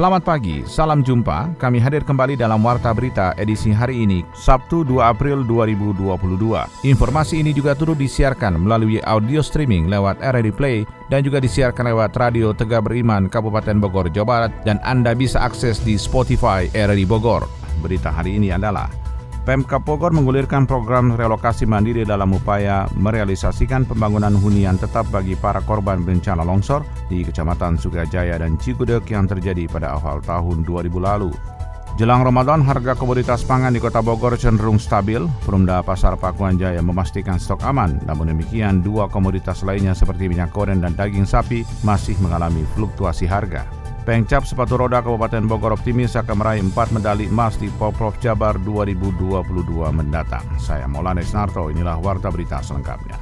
Selamat pagi, salam jumpa. Kami hadir kembali dalam Warta Berita edisi hari ini, Sabtu 2 April 2022. Informasi ini juga turut disiarkan melalui audio streaming lewat RRI Play dan juga disiarkan lewat Radio Tegak Beriman Kabupaten Bogor, Jawa Barat dan Anda bisa akses di Spotify RRI Bogor. Berita hari ini adalah Pemkap Bogor menggulirkan program relokasi mandiri dalam upaya merealisasikan pembangunan hunian tetap bagi para korban bencana longsor di Kecamatan Sukajaya dan Cigudeg yang terjadi pada awal tahun 2000 lalu. Jelang Ramadan, harga komoditas pangan di Kota Bogor cenderung stabil. Perumda Pasar Pakuan Jaya memastikan stok aman. Namun demikian, dua komoditas lainnya seperti minyak goreng dan daging sapi masih mengalami fluktuasi harga. Pengcap sepatu roda Kabupaten Bogor optimis akan meraih 4 medali emas di Poprov Jabar 2022 mendatang. Saya Maulana Narto, inilah Warta Berita selengkapnya.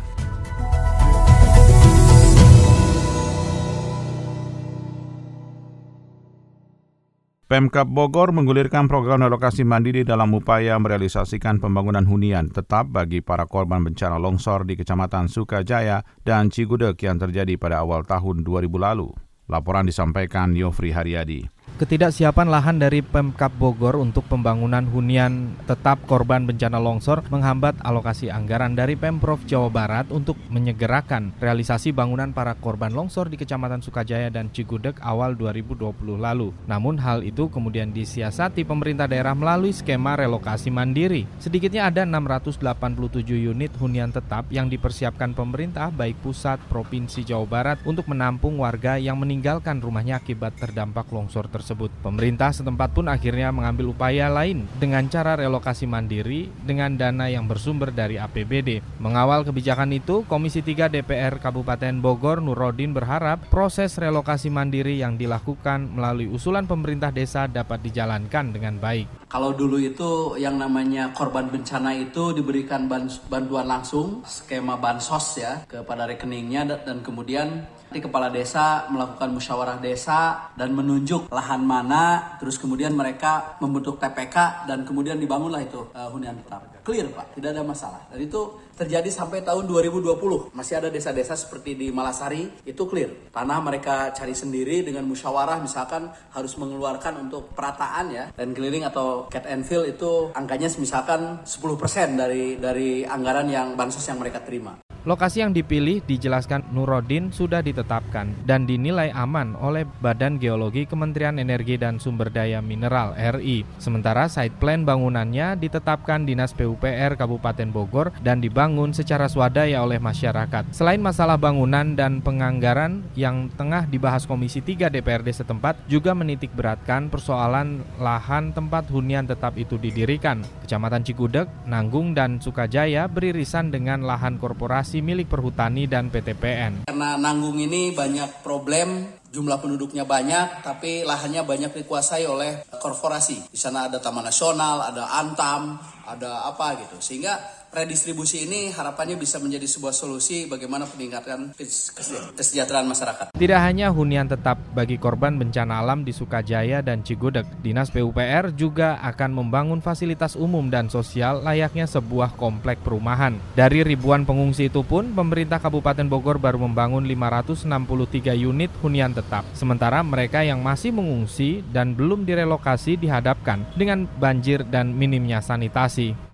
Pemkap Bogor menggulirkan program relokasi mandiri dalam upaya merealisasikan pembangunan hunian tetap bagi para korban bencana longsor di Kecamatan Sukajaya dan Cigudeg yang terjadi pada awal tahun 2000 lalu. Laporan disampaikan Yofri Haryadi. Ketidaksiapan lahan dari Pemkap Bogor untuk pembangunan hunian tetap korban bencana longsor menghambat alokasi anggaran dari Pemprov Jawa Barat untuk menyegerakan realisasi bangunan para korban longsor di Kecamatan Sukajaya dan Cigudeg awal 2020 lalu. Namun hal itu kemudian disiasati pemerintah daerah melalui skema relokasi mandiri. Sedikitnya ada 687 unit hunian tetap yang dipersiapkan pemerintah baik pusat, provinsi Jawa Barat untuk menampung warga yang meninggalkan rumahnya akibat terdampak longsor tersebut tersebut. Pemerintah setempat pun akhirnya mengambil upaya lain dengan cara relokasi mandiri dengan dana yang bersumber dari APBD. Mengawal kebijakan itu, Komisi 3 DPR Kabupaten Bogor Nurodin berharap proses relokasi mandiri yang dilakukan melalui usulan pemerintah desa dapat dijalankan dengan baik. Kalau dulu itu yang namanya korban bencana itu diberikan bantuan langsung, skema bansos ya kepada rekeningnya dan kemudian Nanti kepala desa melakukan musyawarah desa dan menunjuk lahan mana, terus kemudian mereka membentuk TPK dan kemudian dibangunlah itu uh, hunian tetap. Clear Pak, tidak ada masalah. Dan itu terjadi sampai tahun 2020. Masih ada desa-desa seperti di Malasari, itu clear. Tanah mereka cari sendiri dengan musyawarah misalkan harus mengeluarkan untuk perataan ya. Dan keliling atau cat and fill itu angkanya misalkan 10% dari dari anggaran yang bansos yang mereka terima. Lokasi yang dipilih dijelaskan Nurodin sudah ditetapkan dan dinilai aman oleh Badan Geologi Kementerian Energi dan Sumber Daya Mineral RI. Sementara site plan bangunannya ditetapkan Dinas PUPR Kabupaten Bogor dan dibangun secara swadaya oleh masyarakat. Selain masalah bangunan dan penganggaran yang tengah dibahas Komisi 3 DPRD setempat juga menitik beratkan persoalan lahan tempat hunian tetap itu didirikan. Kecamatan Cikudek, Nanggung, dan Sukajaya beririsan dengan lahan korporasi milik perhutani dan PTPN. Karena Nanggung ini banyak problem, jumlah penduduknya banyak, tapi lahannya banyak dikuasai oleh korporasi. Di sana ada Taman Nasional, ada Antam, ada apa gitu. Sehingga redistribusi ini harapannya bisa menjadi sebuah solusi bagaimana peningkatan kesejahteraan masyarakat. Tidak hanya hunian tetap bagi korban bencana alam di Sukajaya dan Cigudeg, Dinas PUPR juga akan membangun fasilitas umum dan sosial layaknya sebuah komplek perumahan. Dari ribuan pengungsi itu pun, pemerintah Kabupaten Bogor baru membangun 563 unit hunian tetap. Sementara mereka yang masih mengungsi dan belum direlokasi dihadapkan dengan banjir dan minimnya sanitasi.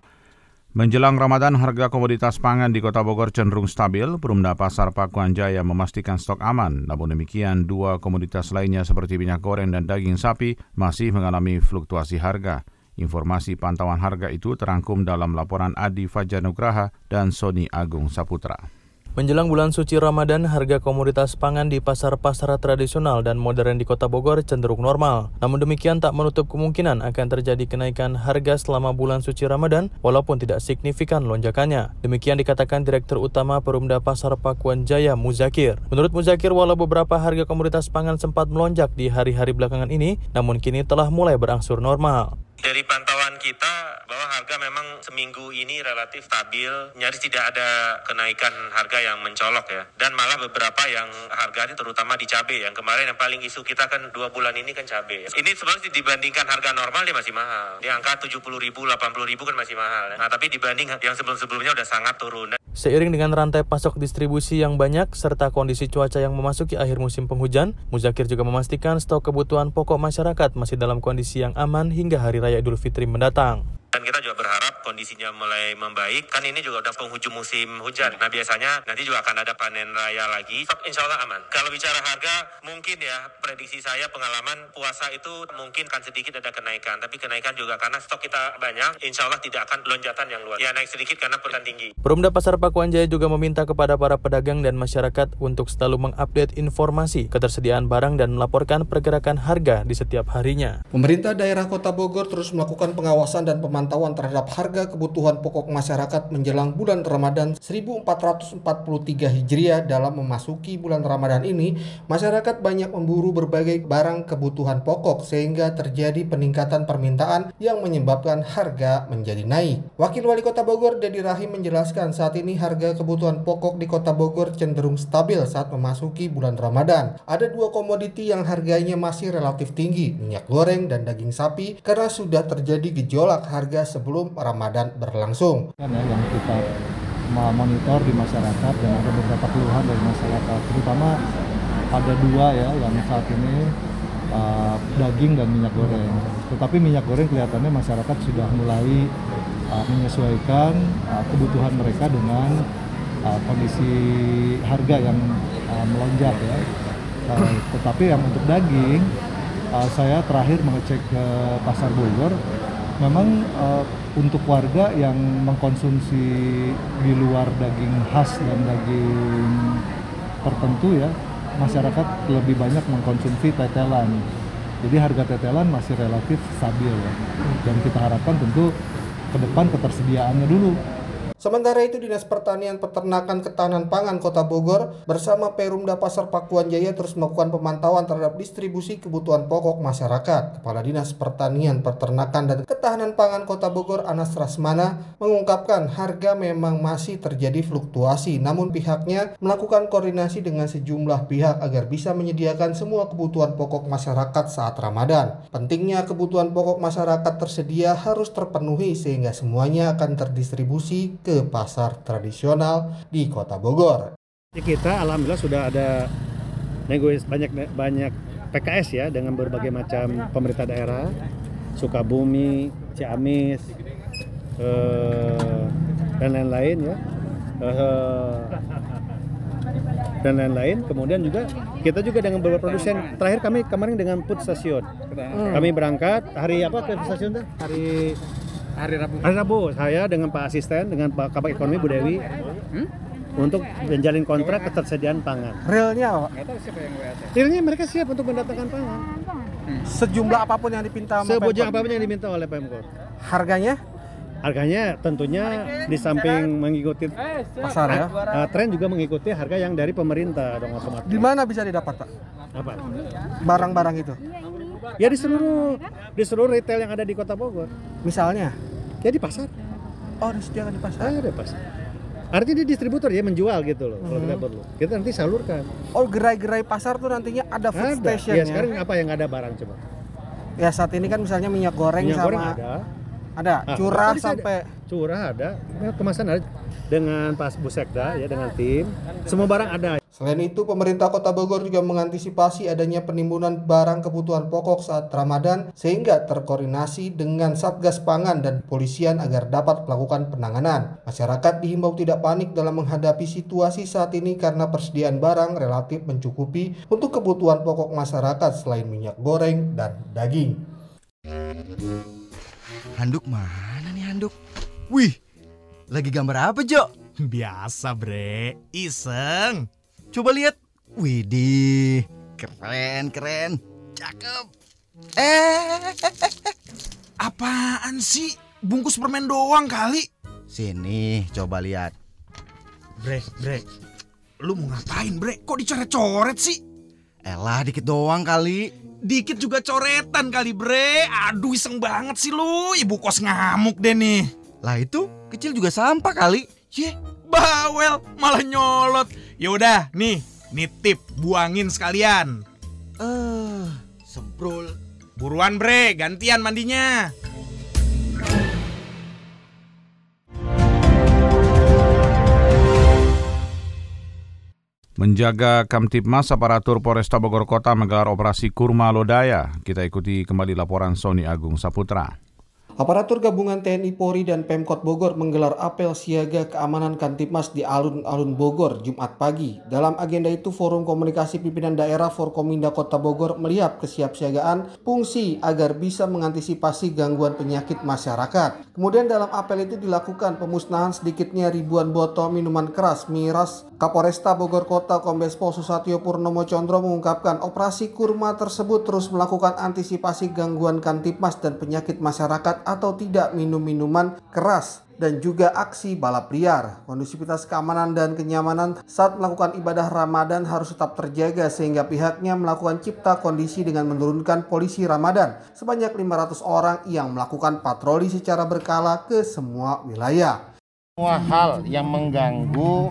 Menjelang Ramadan, harga komoditas pangan di Kota Bogor cenderung stabil. Perumda Pasar Pakuan Jaya memastikan stok aman. Namun demikian, dua komoditas lainnya seperti minyak goreng dan daging sapi masih mengalami fluktuasi harga. Informasi pantauan harga itu terangkum dalam laporan Adi Fajanugraha dan Sony Agung Saputra. Menjelang bulan suci Ramadan, harga komoditas pangan di pasar-pasar tradisional dan modern di Kota Bogor cenderung normal. Namun demikian tak menutup kemungkinan akan terjadi kenaikan harga selama bulan suci Ramadan walaupun tidak signifikan lonjakannya. Demikian dikatakan Direktur Utama Perumda Pasar Pakuan Jaya Muzakir. Menurut Muzakir, walau beberapa harga komoditas pangan sempat melonjak di hari-hari belakangan ini, namun kini telah mulai berangsur normal. Dari pantauan kita bahwa harga memang seminggu ini relatif stabil, nyaris tidak ada kenaikan harga yang mencolok ya. Dan malah beberapa yang harganya terutama di cabai yang kemarin yang paling isu kita kan dua bulan ini kan cabai. Ini sebenarnya dibandingkan harga normal dia masih mahal. Di angka 70 ribu, 80 ribu kan masih mahal. Ya. Nah tapi dibanding yang sebelum-sebelumnya udah sangat turun. Seiring dengan rantai pasok distribusi yang banyak serta kondisi cuaca yang memasuki akhir musim penghujan, Muzakir juga memastikan stok kebutuhan pokok masyarakat masih dalam kondisi yang aman hingga Hari Raya Idul Fitri mendatang. Dan kita juga berharap kondisinya mulai membaik. Kan ini juga udah penghujung musim hujan. Nah biasanya nanti juga akan ada panen raya lagi. Insya Allah aman. Kalau bicara harga, mungkin ya prediksi saya pengalaman puasa itu mungkin kan sedikit ada kenaikan. Tapi kenaikan juga karena stok kita banyak. Insya Allah tidak akan lonjatan yang luar. Ya naik sedikit karena perdan tinggi. Perumda Pasar Pakuan Jaya juga meminta kepada para pedagang dan masyarakat untuk selalu mengupdate informasi ketersediaan barang dan melaporkan pergerakan harga di setiap harinya. Pemerintah daerah Kota Bogor terus melakukan pengawasan dan pemantauan terhadap harga kebutuhan pokok masyarakat menjelang bulan Ramadan 1443 Hijriah dalam memasuki bulan Ramadan ini, masyarakat banyak memburu berbagai barang kebutuhan pokok sehingga terjadi peningkatan permintaan yang menyebabkan harga menjadi naik. Wakil Wali Kota Bogor Dedi Rahim menjelaskan saat ini harga kebutuhan pokok di Kota Bogor cenderung stabil saat memasuki bulan Ramadan. Ada dua komoditi yang harganya masih relatif tinggi, minyak goreng dan daging sapi karena sudah terjadi gejolak harga harga sebelum Ramadan berlangsung. Kan ya, yang kita monitor di masyarakat dan ada beberapa keluhan dari masyarakat, terutama ada dua ya yang saat ini uh, daging dan minyak goreng. Tetapi minyak goreng kelihatannya masyarakat sudah mulai uh, menyesuaikan uh, kebutuhan mereka dengan uh, kondisi harga yang uh, melonjak ya. Uh, tetapi yang untuk daging, uh, saya terakhir mengecek ke pasar Bogor memang uh, untuk warga yang mengkonsumsi di luar daging khas dan daging tertentu ya masyarakat lebih banyak mengkonsumsi tetelan. Jadi harga tetelan masih relatif stabil ya. Dan kita harapkan tentu ke depan ketersediaannya dulu Sementara itu Dinas Pertanian Peternakan Ketahanan Pangan Kota Bogor bersama Perumda Pasar Pakuan Jaya terus melakukan pemantauan terhadap distribusi kebutuhan pokok masyarakat. Kepala Dinas Pertanian Peternakan dan Ketahanan Pangan Kota Bogor Anas Rasmana mengungkapkan harga memang masih terjadi fluktuasi namun pihaknya melakukan koordinasi dengan sejumlah pihak agar bisa menyediakan semua kebutuhan pokok masyarakat saat Ramadan. Pentingnya kebutuhan pokok masyarakat tersedia harus terpenuhi sehingga semuanya akan terdistribusi ke pasar tradisional di Kota Bogor. Kita alhamdulillah sudah ada negosiasi banyak banyak PKS ya dengan berbagai macam pemerintah daerah, Sukabumi, Ciamis, eh, dan lain-lain ya. Eh, dan lain-lain. Kemudian juga kita juga dengan beberapa produsen. Terakhir kami kemarin dengan Put Stasiun. Kami berangkat hari apa ke stasiun tuh? Hari Hari Rabu. Hari Rabu saya dengan Pak Asisten dengan Pak Kabak Ekonomi Bu Dewi hmm? untuk menjalin kontrak ketersediaan pangan. Realnya Realnya mereka siap untuk mendatangkan pangan. Hmm. Sejumlah apa pun yang dipinta Sebujang apa pun yang diminta oleh Pemkot. Harganya? Harganya tentunya di samping mengikuti pasar ya. Uh, tren juga mengikuti harga yang dari pemerintah dong otomatis. Di mana bisa didapat, Pak? Apa? Barang-barang itu. Ya di seluruh di seluruh retail yang ada di Kota Bogor. Misalnya? Ya di pasar. Oh, disediakan di pasar. Ada pasar. Artinya di distributor ya menjual gitu loh hmm. kalau kita perlu. Kita nanti salurkan. Oh, gerai-gerai pasar tuh nantinya ada food ada. station ya. sekarang apa yang ada barang coba? Ya saat ini kan misalnya minyak goreng minyak sama goreng ada. Ada, nah, curah sampai curah ada. Kemasan ada dengan Pas Busekda ya dengan tim. Semua barang ada. Selain itu, pemerintah Kota Bogor juga mengantisipasi adanya penimbunan barang kebutuhan pokok saat Ramadan sehingga terkoordinasi dengan Satgas Pangan dan Polisian agar dapat melakukan penanganan. Masyarakat dihimbau tidak panik dalam menghadapi situasi saat ini karena persediaan barang relatif mencukupi untuk kebutuhan pokok masyarakat selain minyak goreng dan daging. Handuk mana nih handuk? Wih, lagi gambar apa Jo? Biasa bre, iseng. Coba lihat. Widih, keren keren, cakep. Eh, apaan sih? Bungkus permen doang kali. Sini, coba lihat. Bre, bre, lu mau ngapain bre? Kok dicoret-coret sih? Elah, dikit doang kali. Dikit juga coretan kali bre. Aduh iseng banget sih lu, ibu kos ngamuk deh nih. Lah itu kecil juga sampah kali. Ye, bawel malah nyolot. Yaudah nih, nitip buangin sekalian. Eh, uh, semprol. Buruan bre, gantian mandinya. Menjaga Kamtipmas, aparatur Polresta Bogor Kota menggelar operasi Kurma Lodaya. Kita ikuti kembali laporan Sony Agung Saputra. Aparatur gabungan TNI Polri dan Pemkot Bogor menggelar apel siaga keamanan Kantipmas di alun-alun Bogor Jumat pagi. Dalam agenda itu Forum Komunikasi Pimpinan Daerah Forkominda Kota Bogor melihat kesiapsiagaan fungsi agar bisa mengantisipasi gangguan penyakit masyarakat. Kemudian dalam apel itu dilakukan pemusnahan sedikitnya ribuan botol minuman keras miras. Kapolresta Bogor Kota Kombes Pol Susatyo Purnomo Condro mengungkapkan operasi kurma tersebut terus melakukan antisipasi gangguan Kantipmas dan penyakit masyarakat atau tidak minum minuman keras dan juga aksi balap liar. Kondusivitas keamanan dan kenyamanan saat melakukan ibadah Ramadan harus tetap terjaga sehingga pihaknya melakukan cipta kondisi dengan menurunkan polisi Ramadan sebanyak 500 orang yang melakukan patroli secara berkala ke semua wilayah. Semua hal yang mengganggu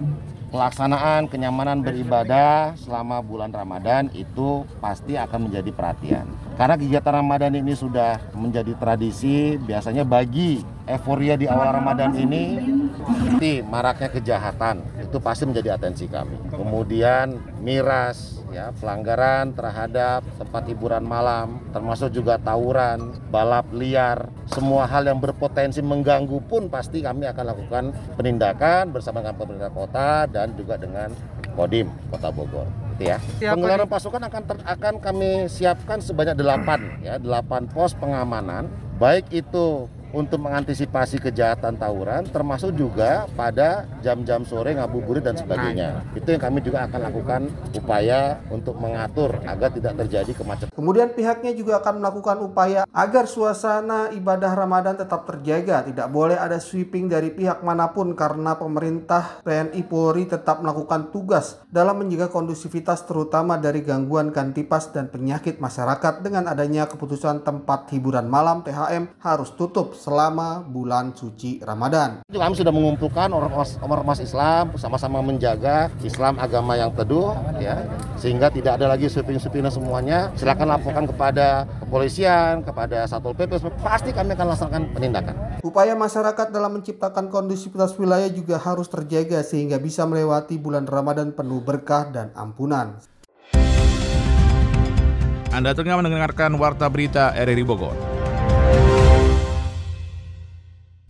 pelaksanaan kenyamanan beribadah selama bulan Ramadan itu pasti akan menjadi perhatian. Karena kegiatan Ramadan ini sudah menjadi tradisi, biasanya bagi euforia di awal Ramadan ini, seperti maraknya kejahatan, itu pasti menjadi atensi kami. Kemudian miras, ya pelanggaran terhadap tempat hiburan malam, termasuk juga tawuran, balap liar, semua hal yang berpotensi mengganggu pun pasti kami akan lakukan penindakan bersama dengan pemerintah kota dan juga dengan Kodim Kota Bogor gitu ya. Siapa Penggelaran pasukan akan ter, akan kami siapkan sebanyak delapan ya, delapan pos pengamanan baik itu untuk mengantisipasi kejahatan tawuran termasuk juga pada jam-jam sore ngabuburit dan sebagainya. Itu yang kami juga akan lakukan upaya untuk mengatur agar tidak terjadi kemacetan. Kemudian pihaknya juga akan melakukan upaya agar suasana ibadah Ramadan tetap terjaga. Tidak boleh ada sweeping dari pihak mana pun karena pemerintah TNI Polri tetap melakukan tugas dalam menjaga kondusivitas terutama dari gangguan kantipas dan penyakit masyarakat dengan adanya keputusan tempat hiburan malam THM harus tutup selama bulan suci Ramadan. Kami sudah mengumpulkan ormas Islam sama-sama menjaga Islam agama yang teduh ya sehingga tidak ada lagi sweeping-sweeping semuanya. Silakan laporkan kepada kepolisian, kepada Satpol PP pasti kami akan laksanakan penindakan. Upaya masyarakat dalam menciptakan kondusivitas wilayah juga harus terjaga sehingga bisa melewati bulan Ramadan penuh berkah dan ampunan. Anda tengah mendengarkan Warta Berita RRI Bogor.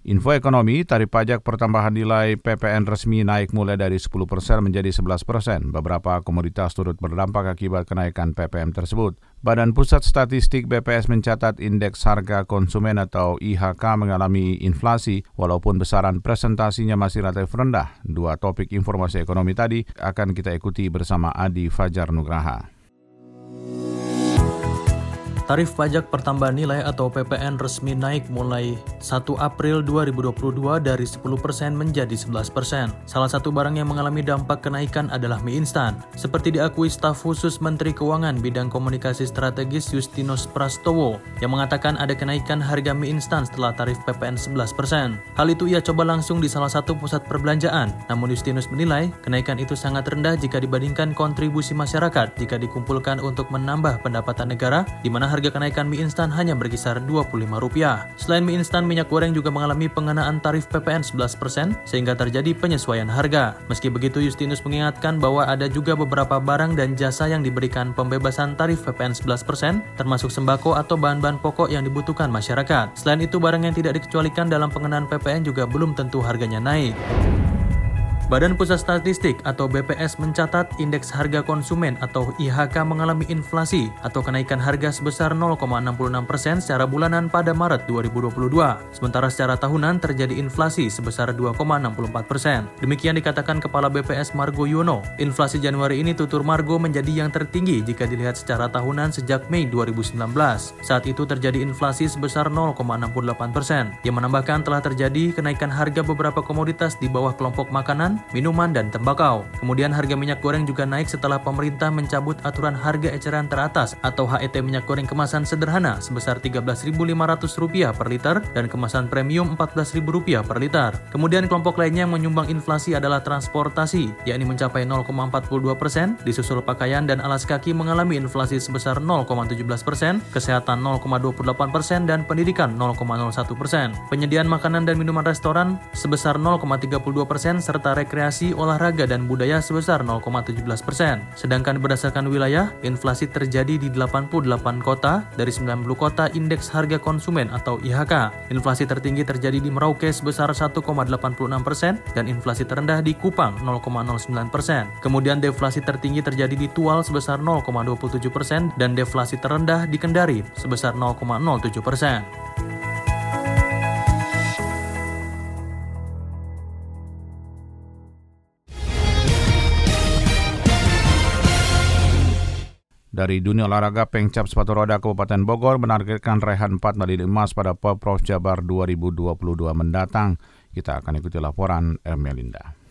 Info ekonomi, tarif pajak pertambahan nilai PPN resmi naik mulai dari 10% menjadi 11%. Beberapa komoditas turut berdampak akibat kenaikan PPM tersebut. Badan Pusat Statistik BPS mencatat indeks harga konsumen atau IHK mengalami inflasi walaupun besaran presentasinya masih relatif rendah. Dua topik informasi ekonomi tadi akan kita ikuti bersama Adi Fajar Nugraha. Tarif pajak pertambahan nilai atau PPN resmi naik mulai 1 April 2022 dari 10% menjadi 11%. Salah satu barang yang mengalami dampak kenaikan adalah mie instan. Seperti diakui staf khusus Menteri Keuangan bidang komunikasi strategis Justinus Prastowo yang mengatakan ada kenaikan harga mie instan setelah tarif PPN 11%. Hal itu ia coba langsung di salah satu pusat perbelanjaan. Namun Justinus menilai kenaikan itu sangat rendah jika dibandingkan kontribusi masyarakat jika dikumpulkan untuk menambah pendapatan negara di mana harga kenaikan mie instan hanya berkisar Rp25. Selain mie instan, minyak goreng juga mengalami pengenaan tarif PPN 11% sehingga terjadi penyesuaian harga. Meski begitu, Justinus mengingatkan bahwa ada juga beberapa barang dan jasa yang diberikan pembebasan tarif PPN 11% termasuk sembako atau bahan-bahan pokok yang dibutuhkan masyarakat. Selain itu, barang yang tidak dikecualikan dalam pengenaan PPN juga belum tentu harganya naik. Badan Pusat Statistik atau BPS mencatat indeks harga konsumen atau IHK mengalami inflasi atau kenaikan harga sebesar 0,66 persen secara bulanan pada Maret 2022. Sementara secara tahunan terjadi inflasi sebesar 2,64 persen. Demikian dikatakan Kepala BPS Margo Yono. Inflasi Januari ini tutur Margo menjadi yang tertinggi jika dilihat secara tahunan sejak Mei 2019. Saat itu terjadi inflasi sebesar 0,68 persen. Yang menambahkan telah terjadi kenaikan harga beberapa komoditas di bawah kelompok makanan minuman, dan tembakau. Kemudian harga minyak goreng juga naik setelah pemerintah mencabut aturan harga eceran teratas atau HET minyak goreng kemasan sederhana sebesar Rp13.500 per liter dan kemasan premium Rp14.000 per liter. Kemudian kelompok lainnya yang menyumbang inflasi adalah transportasi, yakni mencapai 0,42 persen, disusul pakaian dan alas kaki mengalami inflasi sebesar 0,17 persen, kesehatan 0,28 persen, dan pendidikan 0,01 persen. Penyediaan makanan dan minuman restoran sebesar 0,32 persen, serta rekreasi, olahraga, dan budaya sebesar 0,17 persen. Sedangkan berdasarkan wilayah, inflasi terjadi di 88 kota dari 90 kota indeks harga konsumen atau IHK. Inflasi tertinggi terjadi di Merauke sebesar 1,86 persen dan inflasi terendah di Kupang 0,09 persen. Kemudian deflasi tertinggi terjadi di Tual sebesar 0,27 persen dan deflasi terendah di Kendari sebesar 0,07 persen. Dari dunia olahraga, Pengcap Sepatu Roda Kabupaten Bogor menargetkan rehan 4 medali emas pada Pemprov Jabar 2022 mendatang. Kita akan ikuti laporan Ermelinda.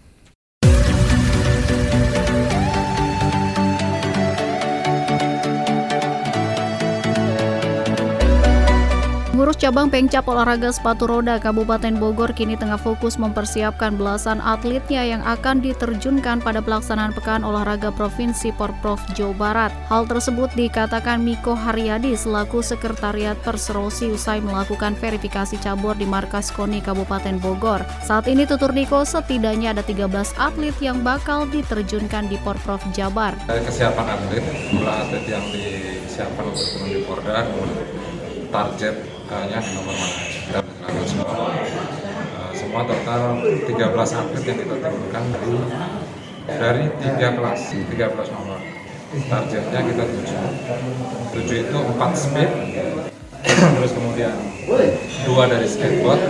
Pengurus cabang Pengcap Olahraga Sepatu Roda Kabupaten Bogor kini tengah fokus mempersiapkan belasan atletnya yang akan diterjunkan pada pelaksanaan Pekan Olahraga Provinsi Porprov Jawa Barat. Hal tersebut dikatakan Miko Haryadi selaku Sekretariat Perserosi usai melakukan verifikasi cabur di Markas KONI Kabupaten Bogor. Saat ini tutur Niko setidaknya ada 13 atlet yang bakal diterjunkan di Porprov Jabar. Kesiapan atlet, jumlah atlet yang disiapkan untuk di Porda, target nya di nomor mana? Dan semua uh, semua total 13 atlet yang kita turunkan dari dari tiga kelas 13 nomor. Targetnya kita tujuh. Tujuh itu empat speed. Terus kemudian dua dari skateboard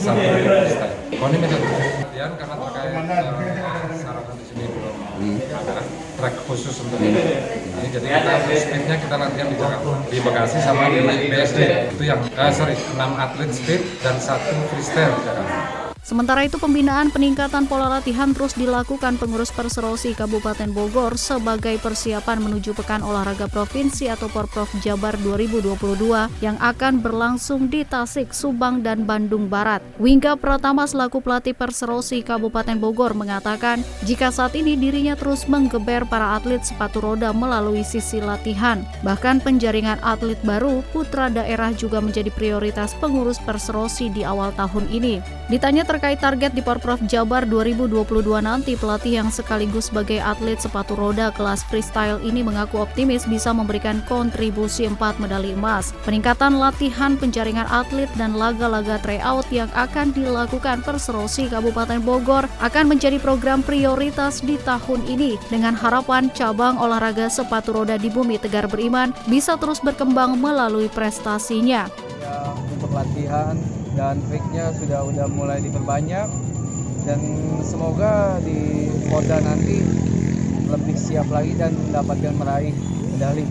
satu dari freestyle. Koni minta kemudian karena terkait uh, sarapan di sini belum ada track khusus untuk ini. ini jadi kita speednya kita latihan di Jakarta di Bekasi sama di BSD itu yang uh, sorry 6 atlet speed dan satu freestyle di Jakarta Sementara itu pembinaan peningkatan pola latihan terus dilakukan pengurus Perserosi Kabupaten Bogor sebagai persiapan menuju Pekan Olahraga Provinsi atau Porprov Jabar 2022 yang akan berlangsung di Tasik, Subang, dan Bandung Barat. Wingga Pratama selaku pelatih Perserosi Kabupaten Bogor mengatakan jika saat ini dirinya terus menggeber para atlet sepatu roda melalui sisi latihan. Bahkan penjaringan atlet baru putra daerah juga menjadi prioritas pengurus Perserosi di awal tahun ini. Ditanya terkait target di Porprov Jabar 2022 nanti, pelatih yang sekaligus sebagai atlet sepatu roda kelas freestyle ini mengaku optimis bisa memberikan kontribusi 4 medali emas. Peningkatan latihan penjaringan atlet dan laga-laga tryout yang akan dilakukan Perserosi Kabupaten Bogor akan menjadi program prioritas di tahun ini dengan harapan cabang olahraga sepatu roda di bumi Tegar Beriman bisa terus berkembang melalui prestasinya. Ya, untuk latihan dan triknya sudah udah mulai diperbanyak dan semoga di Polda nanti lebih siap lagi dan mendapatkan meraih medali.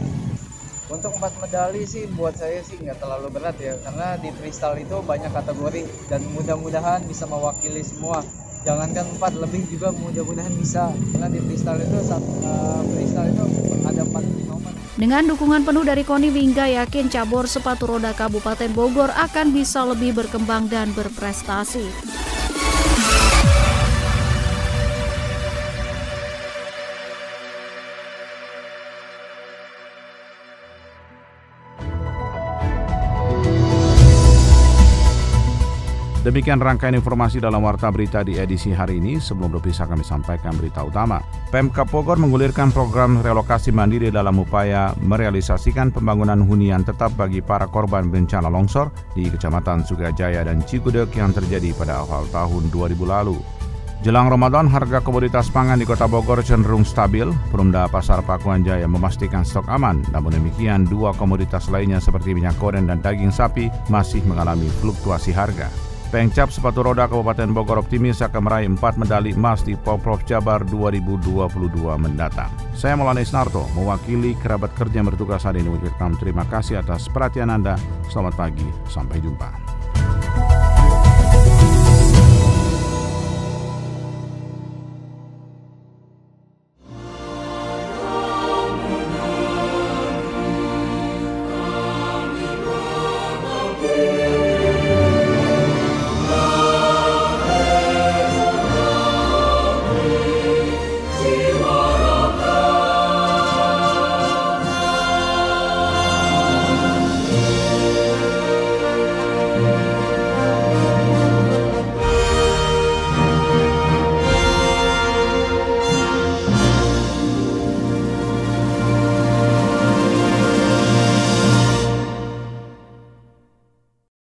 Untuk empat medali sih buat saya sih nggak terlalu berat ya karena di freestyle itu banyak kategori dan mudah-mudahan bisa mewakili semua. Jangankan empat lebih juga mudah-mudahan bisa karena di freestyle itu uh, freestyle itu ada empat nomor. Dengan dukungan penuh dari Koni Wingga yakin cabur sepatu roda Kabupaten Bogor akan bisa lebih berkembang dan berprestasi. Demikian rangkaian informasi dalam Warta Berita di edisi hari ini. Sebelum berpisah kami sampaikan berita utama. Pemkap Bogor menggulirkan program relokasi mandiri dalam upaya merealisasikan pembangunan hunian tetap bagi para korban bencana longsor di Kecamatan Sukajaya dan Cigudeg yang terjadi pada awal tahun 2000 lalu. Jelang Ramadan, harga komoditas pangan di Kota Bogor cenderung stabil. Perumda Pasar Pakuan Jaya memastikan stok aman. Namun demikian, dua komoditas lainnya seperti minyak goreng dan daging sapi masih mengalami fluktuasi harga. Pengcap Sepatu Roda Kabupaten Bogor optimis akan meraih 4 medali emas di Poprov Jabar 2022 mendatang. Saya Maulana Isnarto, mewakili kerabat kerja yang bertugas hari ini terima kasih atas perhatian Anda. Selamat pagi, sampai jumpa.